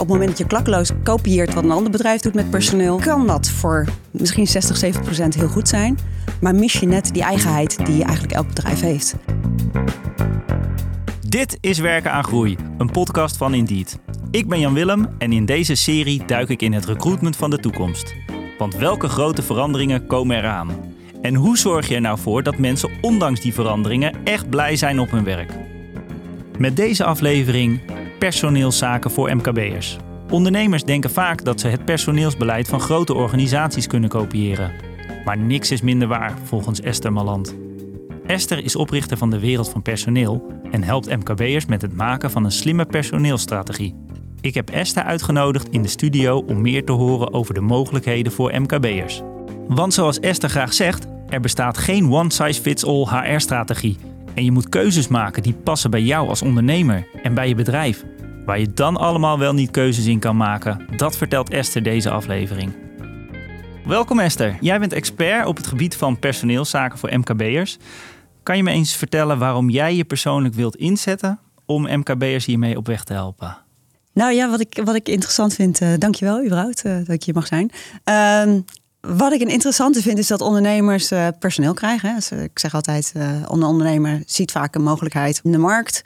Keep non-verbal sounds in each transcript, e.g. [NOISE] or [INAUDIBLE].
op het moment dat je klakkeloos kopieert wat een ander bedrijf doet met personeel, kan dat voor misschien 60, 70 procent heel goed zijn. Maar mis je net die eigenheid die eigenlijk elk bedrijf heeft. Dit is Werken aan Groei, een podcast van Indeed. Ik ben Jan Willem en in deze serie duik ik in het recruitment van de toekomst. Want welke grote veranderingen komen eraan? En hoe zorg je er nou voor dat mensen ondanks die veranderingen echt blij zijn op hun werk? Met deze aflevering personeelszaken voor MKB'ers. Ondernemers denken vaak dat ze het personeelsbeleid van grote organisaties kunnen kopiëren. Maar niks is minder waar, volgens Esther Maland. Esther is oprichter van de Wereld van Personeel en helpt MKB'ers met het maken van een slimme personeelstrategie. Ik heb Esther uitgenodigd in de studio om meer te horen over de mogelijkheden voor MKB'ers. Want zoals Esther graag zegt, er bestaat geen one-size-fits-all HR-strategie. En je moet keuzes maken die passen bij jou als ondernemer en bij je bedrijf. Waar je dan allemaal wel niet keuzes in kan maken, dat vertelt Esther deze aflevering. Welkom Esther, jij bent expert op het gebied van personeelszaken voor MKB'ers. Kan je me eens vertellen waarom jij je persoonlijk wilt inzetten om MKB'ers hiermee op weg te helpen? Nou ja, wat ik, wat ik interessant vind, uh, dankjewel überhaupt uh, dat ik hier mag zijn. Uh, wat ik een interessante vind is dat ondernemers uh, personeel krijgen. Dus, ik zeg altijd, een ondernemer ziet vaak een mogelijkheid in de markt.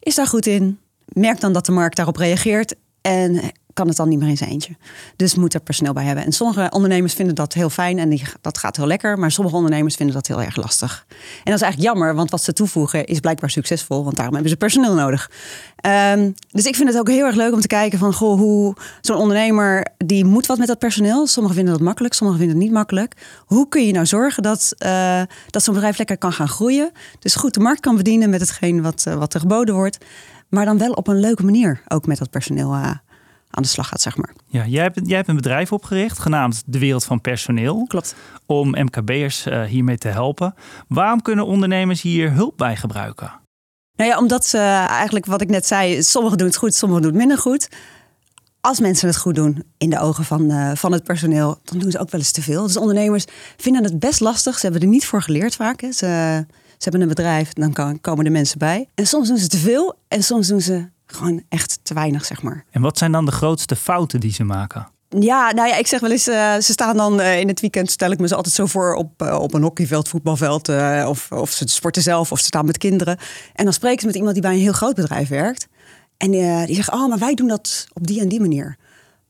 Is daar goed in, merkt dan dat de markt daarop reageert en kan het dan niet meer in zijn eentje. Dus moet er personeel bij hebben. En sommige ondernemers vinden dat heel fijn en dat gaat heel lekker. Maar sommige ondernemers vinden dat heel erg lastig. En dat is eigenlijk jammer, want wat ze toevoegen is blijkbaar succesvol. Want daarom hebben ze personeel nodig. Um, dus ik vind het ook heel erg leuk om te kijken van goh, hoe zo'n ondernemer die moet wat met dat personeel. Sommigen vinden dat makkelijk, sommigen vinden het niet makkelijk. Hoe kun je nou zorgen dat, uh, dat zo'n bedrijf lekker kan gaan groeien? Dus goed de markt kan bedienen met hetgeen wat, uh, wat er geboden wordt. Maar dan wel op een leuke manier ook met dat personeel uh, aan de slag gaat, zeg maar. Ja, jij hebt, jij hebt een bedrijf opgericht genaamd De Wereld van Personeel. Klopt. Om MKB'ers uh, hiermee te helpen. Waarom kunnen ondernemers hier hulp bij gebruiken? Nou ja, omdat ze eigenlijk wat ik net zei, sommigen doen het goed, sommigen doen het minder goed. Als mensen het goed doen in de ogen van, uh, van het personeel, dan doen ze ook wel eens te veel. Dus ondernemers vinden het best lastig. Ze hebben er niet voor geleerd vaak. Hè. Ze, ze hebben een bedrijf, dan komen de mensen bij. En soms doen ze te veel en soms doen ze gewoon echt te weinig, zeg maar. En wat zijn dan de grootste fouten die ze maken? Ja, nou ja, ik zeg wel eens, uh, ze staan dan uh, in het weekend, stel ik me ze altijd zo voor op, uh, op een hockeyveld, voetbalveld, of, of ze sporten zelf of ze staan met kinderen. En dan spreken ze met iemand die bij een heel groot bedrijf werkt. En die zegt, oh, maar wij doen dat op die en die manier.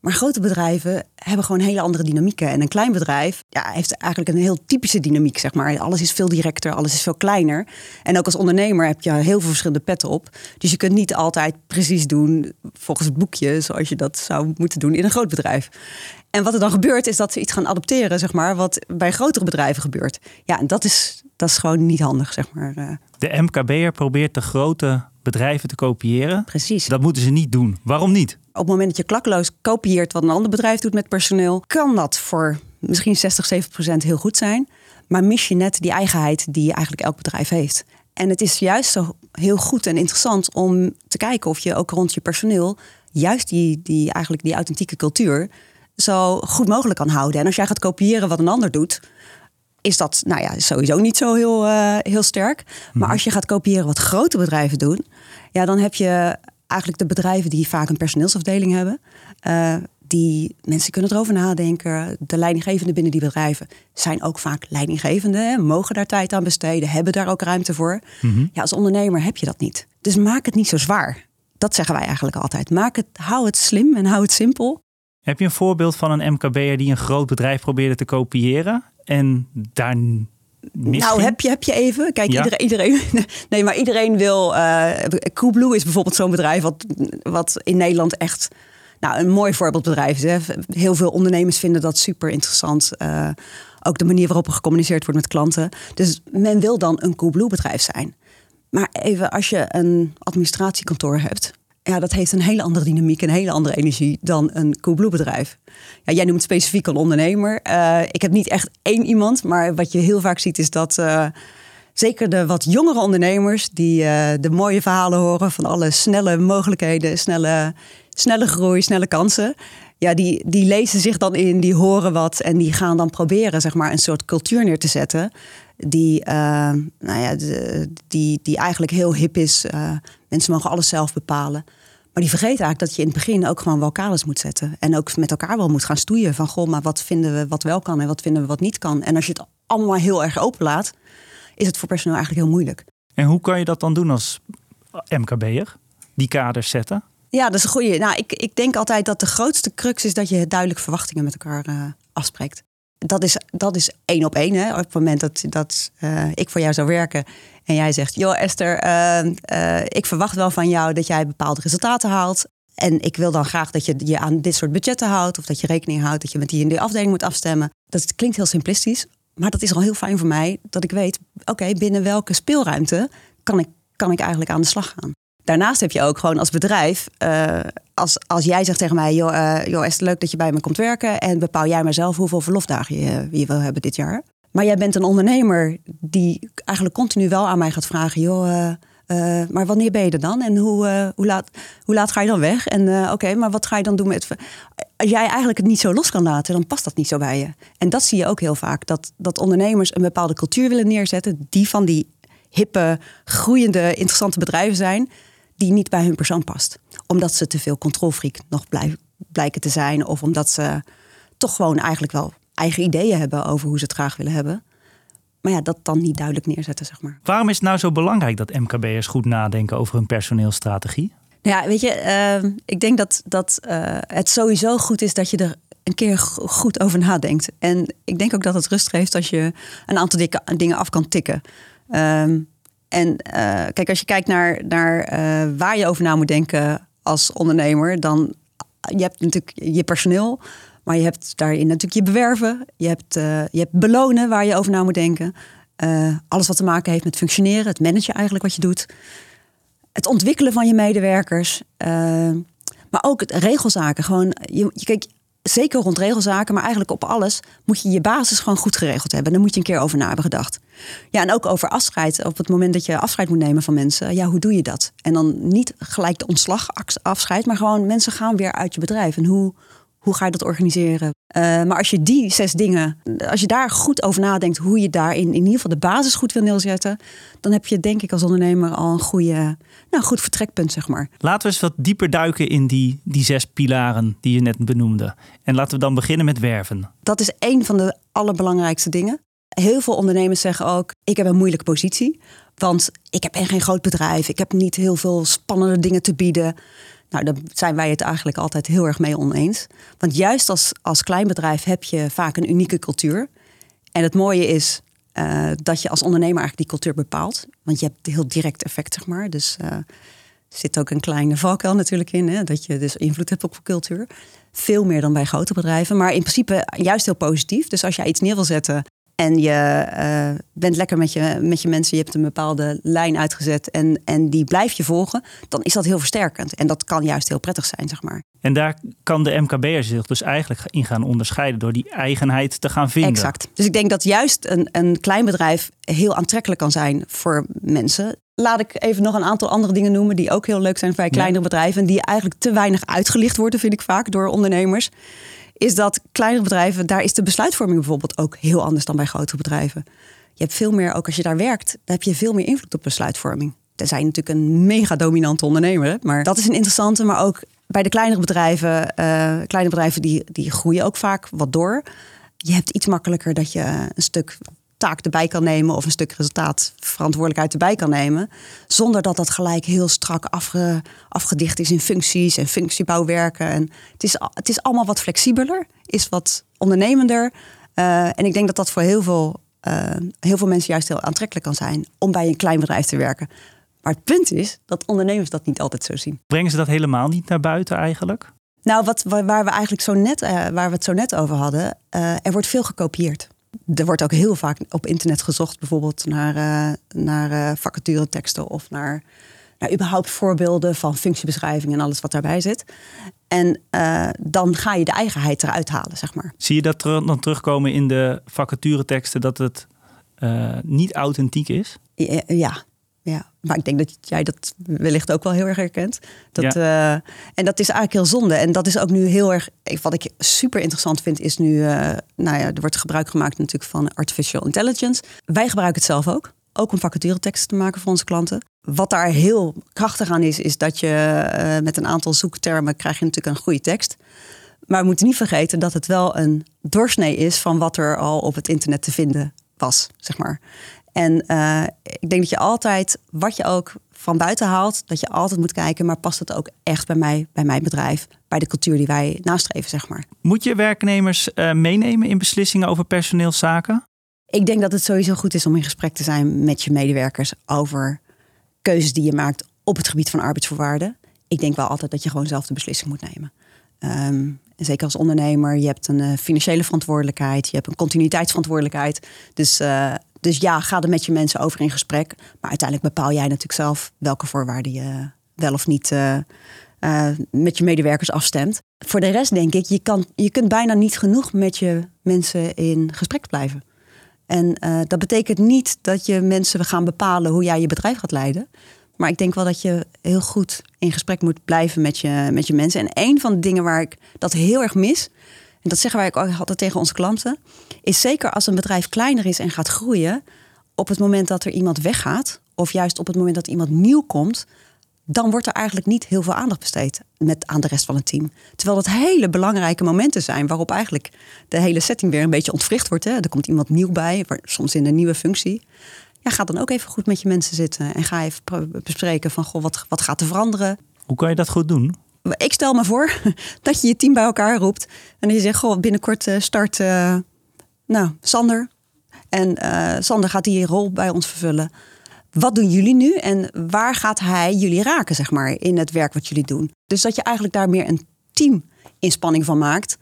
Maar grote bedrijven hebben gewoon hele andere dynamieken. En een klein bedrijf ja, heeft eigenlijk een heel typische dynamiek, zeg maar. Alles is veel directer, alles is veel kleiner. En ook als ondernemer heb je heel veel verschillende petten op. Dus je kunt niet altijd precies doen volgens het boekje, zoals je dat zou moeten doen in een groot bedrijf. En wat er dan gebeurt, is dat ze iets gaan adopteren, zeg maar, wat bij grotere bedrijven gebeurt. Ja, en dat is, dat is gewoon niet handig, zeg maar. eh. De MKB'er probeert de grote bedrijven te kopiëren. Precies. Dat moeten ze niet doen. Waarom niet? Op het moment dat je klakkeloos kopieert wat een ander bedrijf doet met personeel, kan dat voor misschien 60, 70 procent heel goed zijn. Maar mis je net die eigenheid die eigenlijk elk bedrijf heeft. En het is juist zo heel goed en interessant om te kijken of je ook rond je personeel juist die, die, eigenlijk die authentieke cultuur zo goed mogelijk kan houden. En als jij gaat kopiëren wat een ander doet, is dat nou ja, sowieso niet zo heel, uh, heel sterk. Maar als je gaat kopiëren wat grote bedrijven doen, ja, dan heb je eigenlijk de bedrijven die vaak een personeelsafdeling hebben. Uh, die mensen kunnen erover nadenken. De leidinggevenden binnen die bedrijven zijn ook vaak leidinggevenden. Mogen daar tijd aan besteden, hebben daar ook ruimte voor. Mm -hmm. Ja, als ondernemer heb je dat niet. Dus maak het niet zo zwaar. Dat zeggen wij eigenlijk altijd. Maak het, hou het slim en hou het simpel. Heb je een voorbeeld van een MKB'er die een groot bedrijf probeerde te kopiëren en daar nou, heb je, heb je even. Kijk, ja. iedereen, iedereen. [LAUGHS] Nee, maar iedereen wil. Uh, Coolblue is bijvoorbeeld zo'n bedrijf wat, wat in Nederland echt. Nou, een mooi voorbeeldbedrijf is. Hè. Heel veel ondernemers vinden dat super interessant. Uh, ook de manier waarop er gecommuniceerd wordt met klanten. Dus men wil dan een Coolblue bedrijf zijn. Maar even als je een administratiekantoor hebt ja, dat heeft een hele andere dynamiek, een hele andere energie dan een Coolblue bedrijf. Ja, jij noemt specifiek een ondernemer. Uh, ik heb niet echt één iemand, maar wat je heel vaak ziet is dat uh, zeker de wat jongere ondernemers die uh, de mooie verhalen horen van alle snelle mogelijkheden, snelle, snelle groei, snelle kansen. Ja, die, die lezen zich dan in, die horen wat en die gaan dan proberen zeg maar, een soort cultuur neer te zetten. Die, nou ja, die, die eigenlijk heel hip is. mensen mogen alles zelf bepalen. Maar die vergeten eigenlijk dat je in het begin ook gewoon kaders moet zetten. En ook met elkaar wel moet gaan stoeien. Van goh, maar wat vinden we wat wel kan en wat vinden we wat niet kan. En als je het allemaal heel erg open laat, is het voor personeel eigenlijk heel moeilijk. En hoe kan je dat dan doen als MKB'er? Die kaders zetten? Ja, dat is een goede. Nou, ik, ik denk altijd dat de grootste crux is dat je duidelijk verwachtingen met elkaar uh, afspreekt. Dat is, dat is één op één. Hè? Op het moment dat, dat uh, ik voor jou zou werken en jij zegt: Joh, Esther, uh, ik verwacht wel van jou dat jij bepaalde resultaten haalt. En ik wil dan graag dat je je aan dit soort budgetten houdt. Of dat je rekening houdt dat je met die in die afdeling moet afstemmen. Dat klinkt heel simplistisch. Maar dat is al heel fijn voor mij. Dat ik weet, oké, binnen welke speelruimte kan ik, kan ik eigenlijk aan de slag gaan. Daarnaast heb je ook gewoon als bedrijf, uh, als, als jij zegt tegen mij, joh, uh, joh, is het leuk dat je bij me komt werken en bepaal jij maar zelf hoeveel verlofdagen je, je wil hebben dit jaar. Maar jij bent een ondernemer die eigenlijk continu wel aan mij gaat vragen, joh, maar wanneer ben je er dan? En hoe, hoe, laat, hoe laat ga je dan weg? En oké, maar wat ga je dan doen met. Als jij eigenlijk het niet zo los kan laten, dan past dat niet zo bij je. En dat zie je ook heel vaak. Dat, dat ondernemers een bepaalde cultuur willen neerzetten, die van die hippe, groeiende, interessante bedrijven zijn die niet bij hun persoon past. Omdat ze te veel controlfreak nog blijken te zijn. Of omdat ze toch gewoon eigenlijk wel eigen ideeën hebben over hoe ze het graag willen hebben. Maar ja, dat dan niet duidelijk neerzetten, zeg maar. Waarom is het nou zo belangrijk dat MKB'ers goed nadenken over hun personeelstrategie? Nou ja, weet je, uh, ik denk dat, dat uh, het sowieso goed is dat je er een keer goed over nadenkt. En ik denk ook dat het rust geeft als je een aantal dingen af kan tikken. Uh, en uh, kijk, als je kijkt naar, naar uh, waar je over na moet denken als ondernemer, dan je hebt natuurlijk je personeel, maar je hebt daarin natuurlijk je bewerven, je hebt, je hebt belonen waar je over na moet denken. alles wat te maken heeft met functioneren, het managen eigenlijk wat je doet, het ontwikkelen van je medewerkers, maar ook het regelzaken. Gewoon, je, kijk, zeker rond regelzaken, maar eigenlijk op alles, moet je je basis gewoon goed geregeld hebben. Daar moet je een keer over na hebben gedacht. Ja, en ook over afscheid. Op het moment dat je afscheid moet nemen van mensen, ja, hoe doe je dat? En dan niet gelijk de ontslag afscheid, maar gewoon mensen gaan weer uit je bedrijf. En hoe, hoe ga je dat organiseren? Uh, maar als je die zes dingen, als je daar goed over nadenkt hoe je daarin in ieder geval de basis goed wil neerzetten, dan heb je denk ik als ondernemer al een goede, nou, goed vertrekpunt, zeg maar. Laten we eens wat dieper duiken in die, die zes pilaren die je net benoemde. En laten we dan beginnen met werven. Dat is een van de allerbelangrijkste dingen. Heel veel ondernemers zeggen ook: ik heb een moeilijke positie, want ik heb geen groot bedrijf, ik heb niet heel veel spannende dingen te bieden. Nou, daar zijn wij het eigenlijk altijd heel erg mee oneens. Want juist als, als klein bedrijf heb je vaak een unieke cultuur. En het mooie is uh, dat je als ondernemer eigenlijk die cultuur bepaalt. Want je hebt heel direct effect, zeg maar. Dus uh, er zit ook een kleine valkuil natuurlijk in. Hè? Dat je dus invloed hebt op cultuur. Veel meer dan bij grote bedrijven. Maar in principe juist heel positief. Dus als jij iets neer wil zetten en je uh, bent lekker met je, met je mensen, je hebt een bepaalde lijn uitgezet en, en die blijf je volgen, dan is dat heel versterkend. En dat kan juist heel prettig zijn, zeg maar. En daar kan de MKB'er zich dus eigenlijk in gaan onderscheiden door die eigenheid te gaan vinden. Exact. Dus ik denk dat juist een, een klein bedrijf heel aantrekkelijk kan zijn voor mensen. Laat ik even nog een aantal andere dingen noemen die ook heel leuk zijn bij kleinere ja. bedrijven. En die eigenlijk te weinig uitgelicht worden, vind ik vaak, door ondernemers is dat kleinere bedrijven, daar is de besluitvorming bijvoorbeeld ook heel anders dan bij grotere bedrijven. Je hebt veel meer, ook als je daar werkt, heb je veel meer invloed op besluitvorming. Tenzij je natuurlijk een mega dominante ondernemer maar dat is een interessante. Maar ook bij de kleinere bedrijven, uh, kleine bedrijven die, die groeien ook vaak wat door. Je hebt iets makkelijker dat je een stuk taak erbij kan nemen of een stuk resultaat verantwoordelijkheid erbij kan nemen. Zonder dat dat gelijk heel strak afge, afgedicht is in functies en functiebouwwerken. En het, is, het is allemaal wat flexibeler, is wat ondernemender. Uh, en ik denk dat dat voor heel veel, uh, heel veel mensen juist heel aantrekkelijk kan zijn om bij een klein bedrijf te werken. Maar het punt is dat ondernemers dat niet altijd zo zien. Brengen ze dat helemaal niet naar buiten eigenlijk? Nou, wat, waar we eigenlijk zo net, uh, waar we het zo net over hadden, er wordt veel gekopieerd er wordt ook heel vaak op internet gezocht, bijvoorbeeld naar, uh, naar uh, vacatureteksten of naar, naar überhaupt voorbeelden van functiebeschrijvingen en alles wat daarbij zit. En uh, dan ga je de eigenheid eruit halen, zeg maar. Zie je dat ter dan terugkomen in de vacatureteksten dat het niet authentiek is? Ja, ja, ja, maar ik denk dat jij dat wellicht ook wel heel erg herkent. Dat, ja. uh, en dat is eigenlijk heel zonde. En dat is ook nu heel erg. Wat ik super interessant vind, is nu. Uh, nou ja, er wordt gebruik gemaakt natuurlijk van artificial intelligence. Wij gebruiken het zelf ook. Ook om vacatureteksten te maken voor onze klanten. wat daar heel krachtig aan is, is dat je uh, met een aantal zoektermen krijg je natuurlijk een goede tekst. Maar we moeten niet vergeten dat het wel een doorsnee is van wat er al op het internet te vinden was, zeg maar. En uh, ik denk dat je altijd, wat je ook van buiten haalt, dat je altijd moet kijken, maar past het ook echt bij mij, bij mijn bedrijf, bij de cultuur die wij nastreven, zeg maar. Moet je werknemers uh, meenemen in beslissingen over personeelszaken? Ik denk dat het sowieso goed is om in gesprek te zijn met je medewerkers over keuzes die je maakt op het gebied van arbeidsvoorwaarden. Ik denk wel altijd dat je gewoon zelf de beslissing moet nemen. Um, en zeker als ondernemer, je hebt een uh, financiële verantwoordelijkheid, je hebt een continuïteitsverantwoordelijkheid. Dus, uh, dus ja, ga er met je mensen over in gesprek. Maar uiteindelijk bepaal jij natuurlijk zelf welke voorwaarden je wel of niet uh, met je medewerkers afstemt. Voor de rest denk ik, je, kan, je kunt bijna niet genoeg met je mensen in gesprek blijven. En dat betekent niet dat je mensen gaan bepalen hoe jij je bedrijf gaat leiden. Maar ik denk wel dat je heel goed in gesprek moet blijven met je, met je mensen. En een van de dingen waar ik dat heel erg mis, en dat zeggen wij ook altijd tegen onze klanten, is zeker als een bedrijf kleiner is en gaat groeien, op het moment dat er iemand weggaat, of juist op het moment dat iemand nieuw komt, dan wordt er eigenlijk niet heel veel aandacht besteed met, aan de rest van het team. Terwijl dat hele belangrijke momenten zijn waarop eigenlijk de hele setting weer een beetje ontwricht wordt. Hè. Er komt iemand nieuw bij, soms in een nieuwe functie ja, ga dan ook even goed met je mensen zitten. En ga even bespreken van, goh, wat, wat gaat er veranderen? Hoe kan je dat goed doen? Ik stel me voor [LAUGHS] dat je je team bij elkaar roept. En je zegt, goh, binnenkort uh, start uh, nou, Sander. En uh, Sander gaat die rol bij ons vervullen. Wat doen jullie nu en waar gaat hij jullie raken, zeg maar, in het werk wat jullie doen? Dus dat je eigenlijk daar meer een teaminspanning van maakt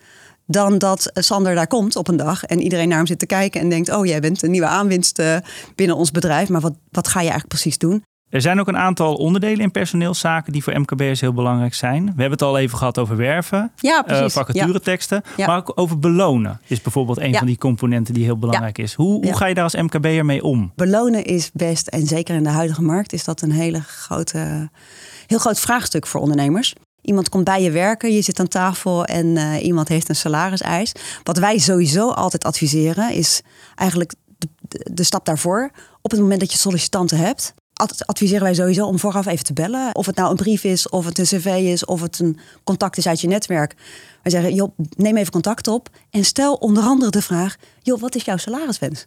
dan dat Sander daar komt op een dag en iedereen naar hem zit te kijken en denkt: Oh, jij bent een nieuwe aanwinst eh, binnen ons bedrijf, maar wat, wat ga je eigenlijk precies doen? Er zijn ook een aantal onderdelen in personeelszaken die voor MKB'ers heel belangrijk zijn. We hebben het al even gehad over werven, ja, uh, vacatureteksten. Ja. Maar ook over belonen is bijvoorbeeld een van die componenten die heel belangrijk is. Hoe, hoe ga je daar als MKB'er mee om? Belonen is best, en zeker in de huidige markt, is dat een hele grote, heel groot vraagstuk voor ondernemers. Iemand komt bij je werken, je zit aan tafel en uh, iemand heeft een salariseis. Wat wij sowieso altijd adviseren is eigenlijk de, de, de, stap daarvoor. Op het moment dat je sollicitanten hebt, adviseren wij sowieso om vooraf even te bellen. Of het nou een brief is, of het een cv is, of het een contact is uit je netwerk. Wij zeggen, joh, neem even contact op en stel onder andere de vraag, joh, wat is jouw salariswens?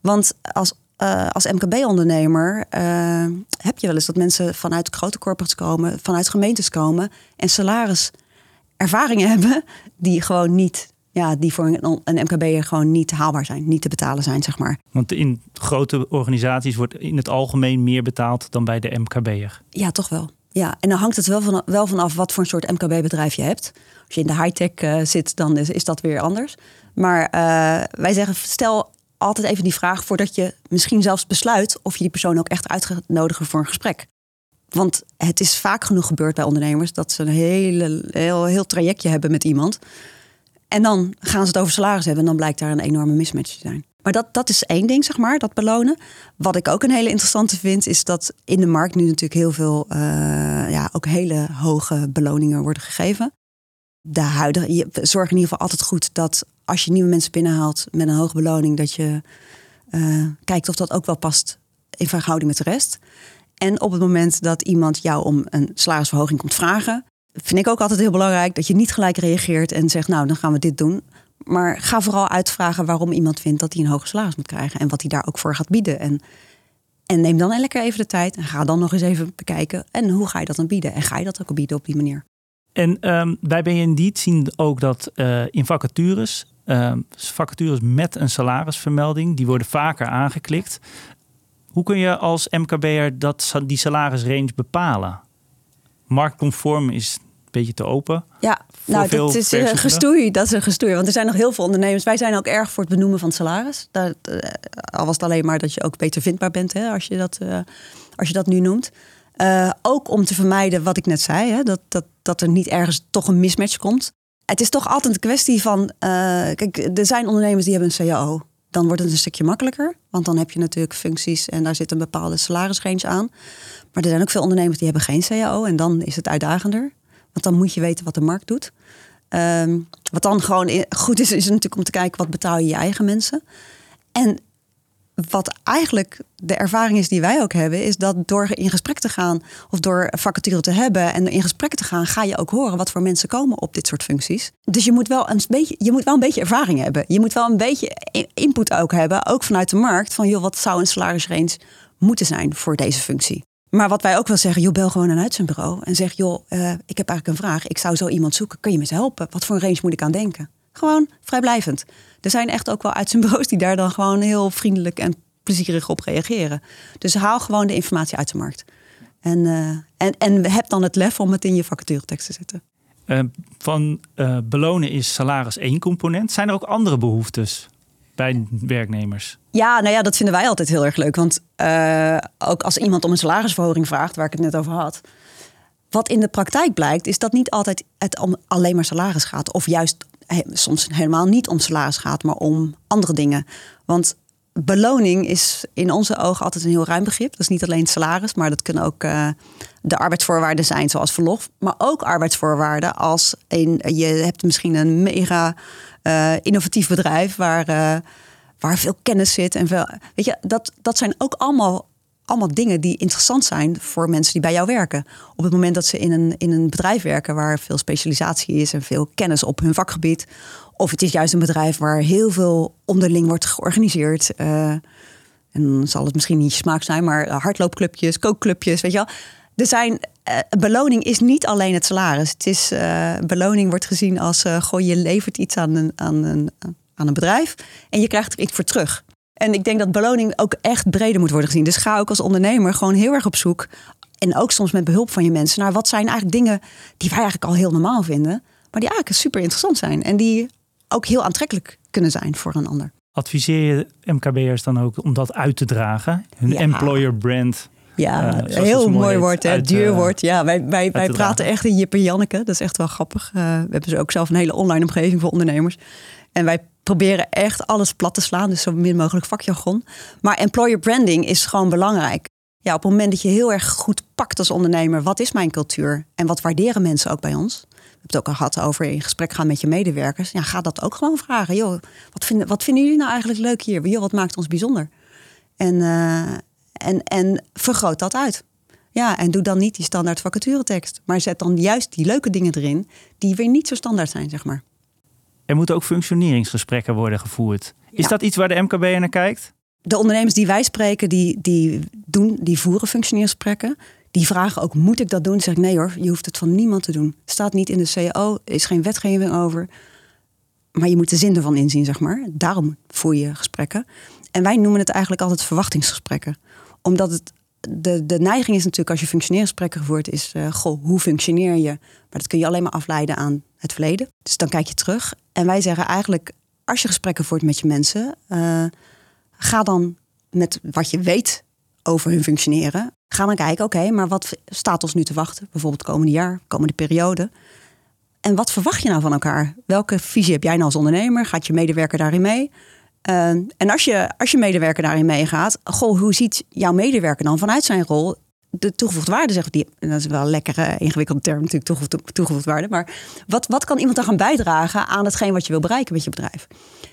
Want als uh, als MKB-ondernemer uh, heb je wel eens dat mensen vanuit grote corporates komen, vanuit gemeentes komen en salariservaringen [LAUGHS] hebben die gewoon niet, ja, die voor een, een MKB'er gewoon niet haalbaar zijn, niet te betalen zijn, zeg maar. Want in grote organisaties wordt in het algemeen meer betaald dan bij de MKB'er. Ja, toch wel. Ja, en dan hangt het wel van, wel vanaf wat voor een soort MKB-bedrijf je hebt. Als je in de high-tech uh, zit, dan is, is, dat weer anders. Maar wij zeggen, stel altijd even die vraag voordat je misschien zelfs besluit of je die persoon ook echt uit gaat nodigen voor een gesprek. Want het is vaak genoeg gebeurd bij ondernemers dat ze een hele, heel, heel trajectje hebben met iemand. En dan gaan ze het over salaris hebben en dan blijkt daar een enorme mismatch te zijn. Maar dat, dat is één ding, zeg maar, dat belonen. Wat ik ook een hele interessante vind, is dat in de markt nu natuurlijk heel veel, uh, ja, ook hele hoge beloningen worden gegeven. De huidige, zorg in ieder geval altijd goed dat als je nieuwe mensen binnenhaalt met een hoge beloning, dat je uh, kijkt of dat ook wel past in verhouding met de rest. En op het moment dat iemand jou om een salarisverhoging komt vragen, vind ik ook altijd heel belangrijk dat je niet gelijk reageert en zegt, nou, dan gaan we dit doen. Maar ga vooral uitvragen waarom iemand vindt dat hij een hoger salaris moet krijgen en wat hij daar ook voor gaat bieden. En, en neem dan lekker even de tijd en ga dan nog eens even bekijken. En hoe ga je dat dan bieden? En ga je dat ook bieden op die manier? En um, bij Indeed zien ook dat uh, in vacatures uh, vacatures met een salarisvermelding, die worden vaker aangeklikt. Hoe kun je als MKB'er dat, die salarisrange bepalen? Marktconform is beetje te open. Ja, nou, dat is een gestoei. Dat is een gestoei. Want er zijn nog heel veel ondernemers. Wij zijn ook erg voor het benoemen van het salaris. Dat, uh, al was het alleen maar dat je ook beter vindbaar bent hè, als, je dat, uh, als je dat nu noemt. Uh, ook om te vermijden wat ik net zei, hè, dat, dat, dat er niet ergens toch een mismatch komt het is toch altijd een kwestie van. Kijk, er zijn ondernemers die hebben een CAO. Dan wordt het een stukje makkelijker. Want dan heb je natuurlijk functies en daar zit een bepaalde salarisrange aan. Maar er zijn ook veel ondernemers die hebben geen CAO. En dan is het uitdagender. Want dan moet je weten wat de markt doet. Um, wat dan gewoon goed is, is natuurlijk om te kijken wat betaal je je eigen mensen. En wat eigenlijk de ervaring is die wij ook hebben, is dat door in gesprek te gaan of door vacature te hebben en in gesprek te gaan, ga je ook horen wat voor mensen komen op dit soort functies. Dus je moet wel een beetje, je moet wel een beetje ervaring hebben. Je moet wel een beetje input ook hebben, ook vanuit de markt, van joh, wat zou een salarisrange moeten zijn voor deze functie. Maar wat wij ook wel zeggen, joh, bel gewoon een uitzendbureau en zeg, joh, uh, ik heb eigenlijk een vraag. Ik zou zo iemand zoeken. Kun je me helpen? Wat voor een range moet ik aan denken? Gewoon vrijblijvend. Er zijn echt ook wel uitzendbureaus die daar dan gewoon heel vriendelijk en plezierig op reageren. Dus haal gewoon de informatie uit de markt. En, uh, en, en heb dan het lef om het in je vacaturetekst te zetten. Uh, van belonen is salaris één component. Zijn er ook andere behoeftes bij werknemers? Ja, nou ja, dat vinden wij altijd heel erg leuk. Want uh, ook als iemand om een salarisverhoging vraagt, waar ik het net over had. Wat in de praktijk blijkt, is dat niet altijd het om alleen maar salaris gaat. Of juist soms helemaal niet om salaris gaat, maar om andere dingen. Want beloning is in onze ogen altijd een heel ruim begrip. Dat is niet alleen salaris, maar dat kunnen ook uh, de arbeidsvoorwaarden zijn, zoals verlof. Maar ook arbeidsvoorwaarden als een, je hebt misschien een mega uh, innovatief bedrijf waar, uh, waar veel kennis zit. En veel, weet je, dat, dat zijn ook allemaal, allemaal dingen die interessant zijn voor mensen die bij jou werken. Op het moment dat ze in een, in een bedrijf werken waar veel specialisatie is en veel kennis op hun vakgebied. Of het is juist een bedrijf waar heel veel onderling wordt georganiseerd. Uh, en dan zal het misschien niet smaak zijn, maar hardloopclubjes, kookclubjes, weet je wel. Er zijn, uh, beloning is niet alleen het salaris. Het is, uh, beloning wordt gezien als, uh, goh, je levert iets aan een, aan, een, aan een bedrijf en je krijgt er iets voor terug. En ik denk dat beloning ook echt breder moet worden gezien. Dus ga ook als ondernemer gewoon heel erg op zoek. En ook soms met behulp van je mensen naar wat zijn eigenlijk dingen die wij eigenlijk al heel normaal vinden. Maar die eigenlijk super interessant zijn. En die ook heel aantrekkelijk kunnen zijn voor een ander. Adviseer je MKB'ers dan ook om dat uit te dragen? Hun ja. employer brand ja, uh, heel mooi woord, hè? duur uh, woord. Ja, wij, wij, wij praten echt in Jip en Janneke. Dat is echt wel grappig. Uh, we hebben dus ook zelf een hele online omgeving voor ondernemers. En wij proberen echt alles plat te slaan. Dus zo min mogelijk vakjargon. Maar employer branding is gewoon belangrijk. Ja, op het moment dat je heel erg goed pakt als ondernemer... wat is mijn cultuur en wat waarderen mensen ook bij ons... We hebben het ook al gehad over in gesprek gaan met je medewerkers. Ja, ga dat ook gewoon vragen. Joh, wat, vinden, wat vinden jullie nou eigenlijk leuk hier? Joh, wat maakt ons bijzonder? En, en, en vergroot dat uit. Ja, en doe dan niet die standaard vacaturetekst. Maar zet dan juist die leuke dingen erin die weer niet zo standaard zijn, zeg maar. Er moeten ook functioneringsgesprekken worden gevoerd. Is ja. dat iets waar de MKB naar kijkt? De ondernemers die wij spreken, die, die, doen, die voeren functioneringsgesprekken. Die vragen ook, moet ik dat doen? Dan zeg ik, nee hoor, je hoeft het van niemand te doen. Staat niet in de CAO, er is geen wetgeving over. Maar je moet de zin ervan inzien, zeg maar. Daarom voer je gesprekken. En wij noemen het eigenlijk altijd verwachtingsgesprekken omdat het, de, de neiging is natuurlijk als je functioneringsgesprekken voert, is uh, goh, hoe functioneer je? Maar dat kun je alleen maar afleiden aan het verleden. Dus dan kijk je terug. En wij zeggen eigenlijk, als je gesprekken voert met je mensen, uh, ga dan met wat je weet over hun functioneren. Ga dan kijken, oké, maar wat staat ons nu te wachten? Bijvoorbeeld komende jaar, komende periode. En wat verwacht je nou van elkaar? Welke visie heb jij nou als ondernemer? Gaat je medewerker daarin mee? Uh, en als je, als je medewerker daarin meegaat, goh, hoe ziet jouw medewerker dan vanuit zijn rol de toegevoegde waarde, zeg die, dat is wel een lekkere, ingewikkelde term natuurlijk, toegevoegde, waarde. Maar wat, wat kan iemand dan gaan bijdragen aan hetgeen wat je wil bereiken met je bedrijf?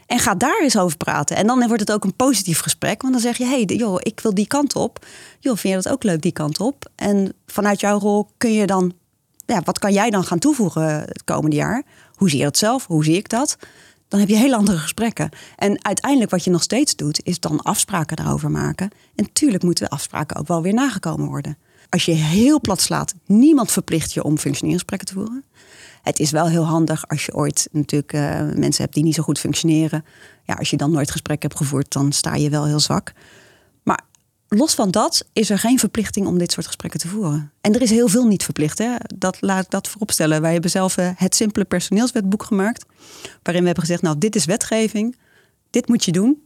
En ga daar eens over praten. En dan wordt het ook een positief gesprek. Want dan zeg je, hey, joh, ik wil die kant op. Joh, vind je dat ook leuk, die kant op? En vanuit jouw rol kun je dan, ja, wat kan jij dan gaan toevoegen het komende jaar? Hoe zie je dat zelf? Hoe zie ik dat? Dan heb je heel andere gesprekken. En uiteindelijk wat je nog steeds doet, is dan afspraken daarover maken. En tuurlijk moeten de afspraken ook wel weer nagekomen worden. Als je heel plat slaat, niemand verplicht je om functioneringsgesprekken te voeren. Het is wel heel handig als je ooit natuurlijk uh, mensen hebt die niet zo goed functioneren. Ja, als je dan nooit gesprek hebt gevoerd, dan sta je wel heel zwak los van dat is er geen verplichting om dit soort gesprekken te voeren. En er is heel veel niet verplicht. Hè? Dat laat ik dat vooropstellen. Wij hebben zelf eh, het simpele personeelswetboek gemaakt. Waarin we hebben gezegd, nou dit is wetgeving. Dit moet je doen.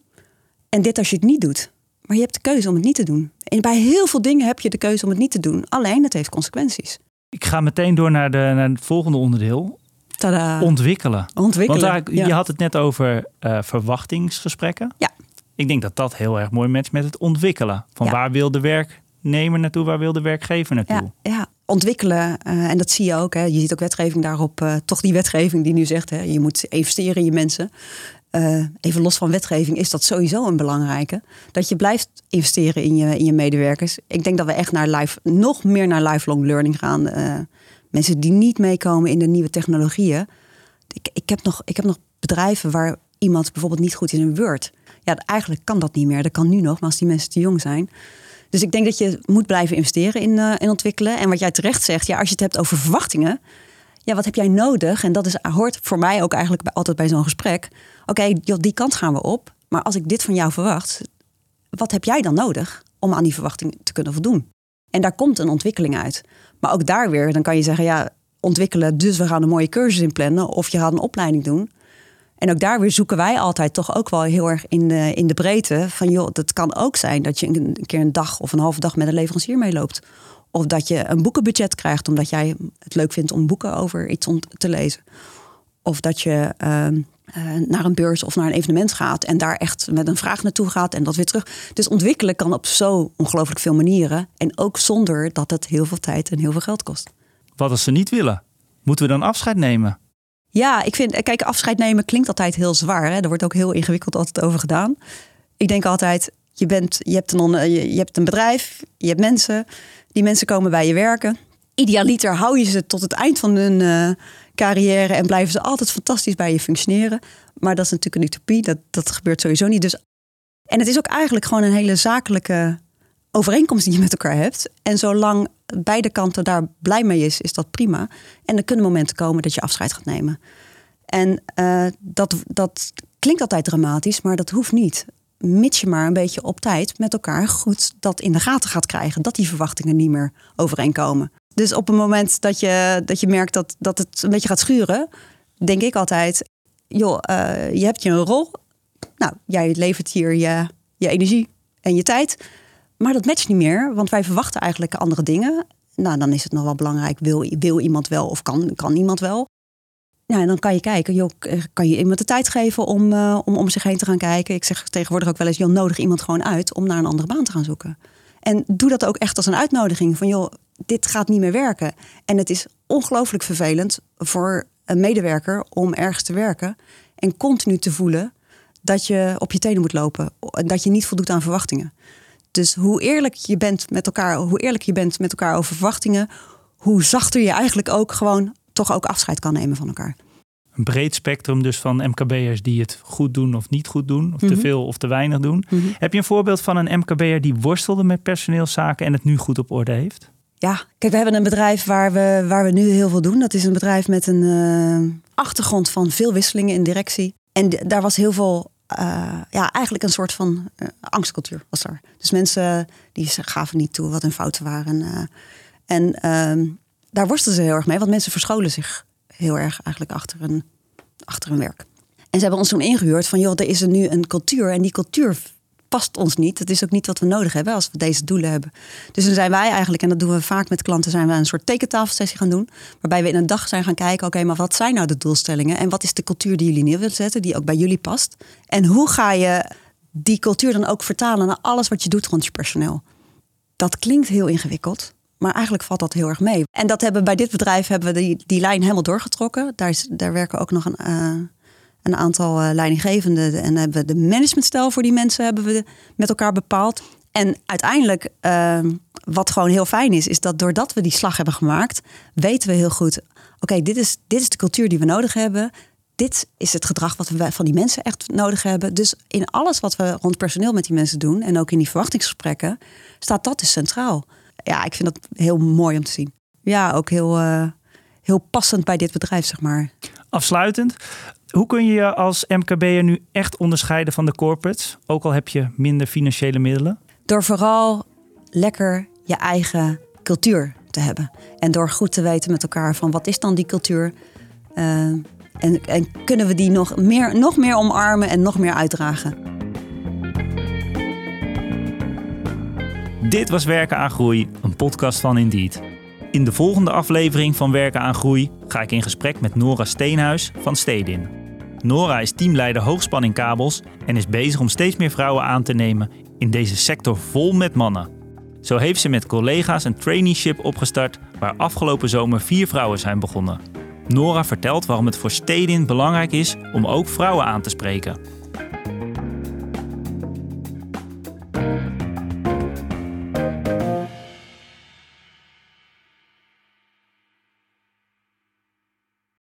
En dit als je het niet doet. Maar je hebt de keuze om het niet te doen. En bij heel veel dingen heb je de keuze om het niet te doen. Alleen het heeft consequenties. Ik ga meteen door naar, de, naar het volgende onderdeel. Tada. Ontwikkelen. Ontwikkelen. Want daar, je had het net over uh, verwachtingsgesprekken. Ja. Ik denk dat dat heel erg mooi matcht met het ontwikkelen. Van waar wil de werknemer naartoe, waar wil de werkgever naartoe? Ja, ja. ontwikkelen. Uh, en dat zie je ook. Hè. Je ziet ook wetgeving daarop. Uh, toch die wetgeving die nu zegt, hè, je moet investeren in je mensen. eh, even los van wetgeving, is dat sowieso een belangrijke. Dat je blijft investeren in je, in je medewerkers. Ik denk dat we echt naar life, nog meer naar lifelong learning gaan. Mensen die niet meekomen in de nieuwe technologieën. Ik, ik, heb nog, ik heb nog bedrijven waar iemand bijvoorbeeld niet goed is in Word. Ja, eigenlijk kan dat niet meer. Dat kan nu nog, maar als die mensen te jong zijn. Dus ik denk dat je moet blijven investeren in, uh, in ontwikkelen. En wat jij terecht zegt, ja, als je het hebt over verwachtingen. Ja, wat heb jij nodig? En dat is, hoort voor mij ook eigenlijk bij, altijd bij zo'n gesprek. Oké, die kant gaan we op. Maar als ik dit van jou verwacht, wat heb jij dan nodig om aan die verwachting te kunnen voldoen? En daar komt een ontwikkeling uit. Maar ook daar weer, dan kan je zeggen, ja, ontwikkelen, dus we gaan een mooie cursus in plannen. Of je gaat een opleiding doen. En ook daar weer zoeken wij altijd toch ook wel heel erg in de, in de breedte. Van joh, dat kan ook zijn dat je een keer een dag of een halve dag met een leverancier meeloopt. Of dat je een boekenbudget krijgt omdat jij het leuk vindt om boeken over iets te lezen. Of dat je uh, naar een beurs of naar een evenement gaat en daar echt met een vraag naartoe gaat en dat weer terug. Dus ontwikkelen kan op zo ongelooflijk veel manieren. En ook zonder dat het heel veel tijd en heel veel geld kost. Wat als ze niet willen? Moeten we dan afscheid nemen? Ja, ik vind, kijk, afscheid nemen klinkt altijd heel zwaar. Hè? Er wordt ook heel ingewikkeld altijd over gedaan. Ik denk altijd, je, bent, je, hebt een, je hebt een bedrijf, je hebt mensen, die mensen komen bij je werken. Idealiter hou je ze tot het eind van hun uh, carrière en blijven ze altijd fantastisch bij je functioneren. Maar dat is natuurlijk een utopie, dat, dat gebeurt sowieso niet. Dus, en het is ook eigenlijk gewoon een hele zakelijke overeenkomst die je met elkaar hebt. En zolang beide kanten daar blij mee is, is dat prima. En er kunnen momenten komen dat je afscheid gaat nemen. En uh, dat, dat klinkt altijd dramatisch, maar dat hoeft niet. Mits je maar een beetje op tijd met elkaar goed dat in de gaten gaat krijgen. Dat die verwachtingen niet meer overeenkomen. Dus op het moment dat je, dat je merkt dat, dat het een beetje gaat schuren, denk ik altijd: joh, uh, je hebt je een rol. Nou, jij levert hier je, je energie en je tijd. Maar dat matcht niet meer, want wij verwachten eigenlijk andere dingen. Nou, dan is het nog wel belangrijk, wil, wil iemand wel of kan, kan iemand wel? Ja, en dan kan je kijken, joh, kan je iemand de tijd geven om, uh, om om zich heen te gaan kijken. Ik zeg tegenwoordig ook wel eens, joh, nodig iemand gewoon uit om naar een andere baan te gaan zoeken. En doe dat ook echt als een uitnodiging van, joh, dit gaat niet meer werken. En het is ongelooflijk vervelend voor een medewerker om ergens te werken en continu te voelen dat je op je tenen moet lopen en dat je niet voldoet aan verwachtingen. Dus hoe eerlijk je bent met elkaar, hoe eerlijk je bent met elkaar over verwachtingen, hoe zachter je eigenlijk ook gewoon toch ook afscheid kan nemen van elkaar. Een breed spectrum dus van MKB'ers die het goed doen of niet goed doen, of te mhm. veel of te weinig doen. Mhm. Heb je een voorbeeld van een MKB'er die worstelde met personeelszaken en het nu goed op orde heeft? Ja, kijk, we hebben een bedrijf waar we, waar we nu heel veel doen. Dat is een bedrijf met een uh, achtergrond van veel wisselingen in directie. En daar was heel veel uh, ja, eigenlijk een soort van uh, angstcultuur was er. Dus mensen die gaven niet toe wat hun fouten waren. Uh, en ehm, daar worstelden ze heel erg mee, want mensen verscholen zich heel erg eigenlijk achter een, achter een werk. En ze hebben ons toen ingehuurd van, joh, er is er nu een cultuur en die cultuur past ons niet. Het is ook niet wat we nodig hebben als we deze doelen hebben. Dus dan zijn wij eigenlijk, en dat doen we vaak met klanten, zijn we een soort tekentafelsessie gaan doen. Waarbij we in een dag zijn gaan kijken, oké, maar wat zijn nou de doelstellingen? En wat is de cultuur die jullie neer willen zetten, die ook bij jullie past? En hoe ga je die cultuur dan ook vertalen naar alles wat je doet rond je personeel? Dat klinkt heel ingewikkeld. Maar eigenlijk valt dat heel erg mee. En dat hebben bij dit bedrijf hebben we die, die lijn helemaal doorgetrokken. Daar, is, daar werken ook nog een, uh, een aantal uh, leidinggevenden. En hebben we de managementstijl voor die mensen hebben we met elkaar bepaald. En uiteindelijk, uh, wat gewoon heel fijn is, is dat doordat we die slag hebben gemaakt, weten we heel goed: oké, dit, is, dit is de cultuur die we nodig hebben. Dit is het gedrag wat we van die mensen echt nodig hebben. Dus in alles wat we rond personeel met die mensen doen en ook in die verwachtingsgesprekken, staat dat dus centraal. Ja, ik vind dat heel mooi om te zien. Ja, ook heel, uh, heel passend bij dit bedrijf, zeg maar. Afsluitend, hoe kun je je als MKB'er nu echt onderscheiden van de corporates, ook al heb je minder financiële middelen? Door vooral lekker je eigen cultuur te hebben. En door goed te weten met elkaar van wat is dan die cultuur? Uh, en, en kunnen we die nog meer, nog meer omarmen en nog meer uitdragen? Dit was Werken aan Groei, een podcast van Indeed. In de volgende aflevering van Werken aan Groei ga ik in gesprek met Nora Steenhuis van Stedin. Nora is teamleider hoogspanning en is bezig om steeds meer vrouwen aan te nemen in deze sector vol met mannen. Zo heeft ze met collega's een traineeship opgestart waar afgelopen zomer vier vrouwen zijn begonnen. Nora vertelt waarom het voor Stedin belangrijk is om ook vrouwen aan te spreken.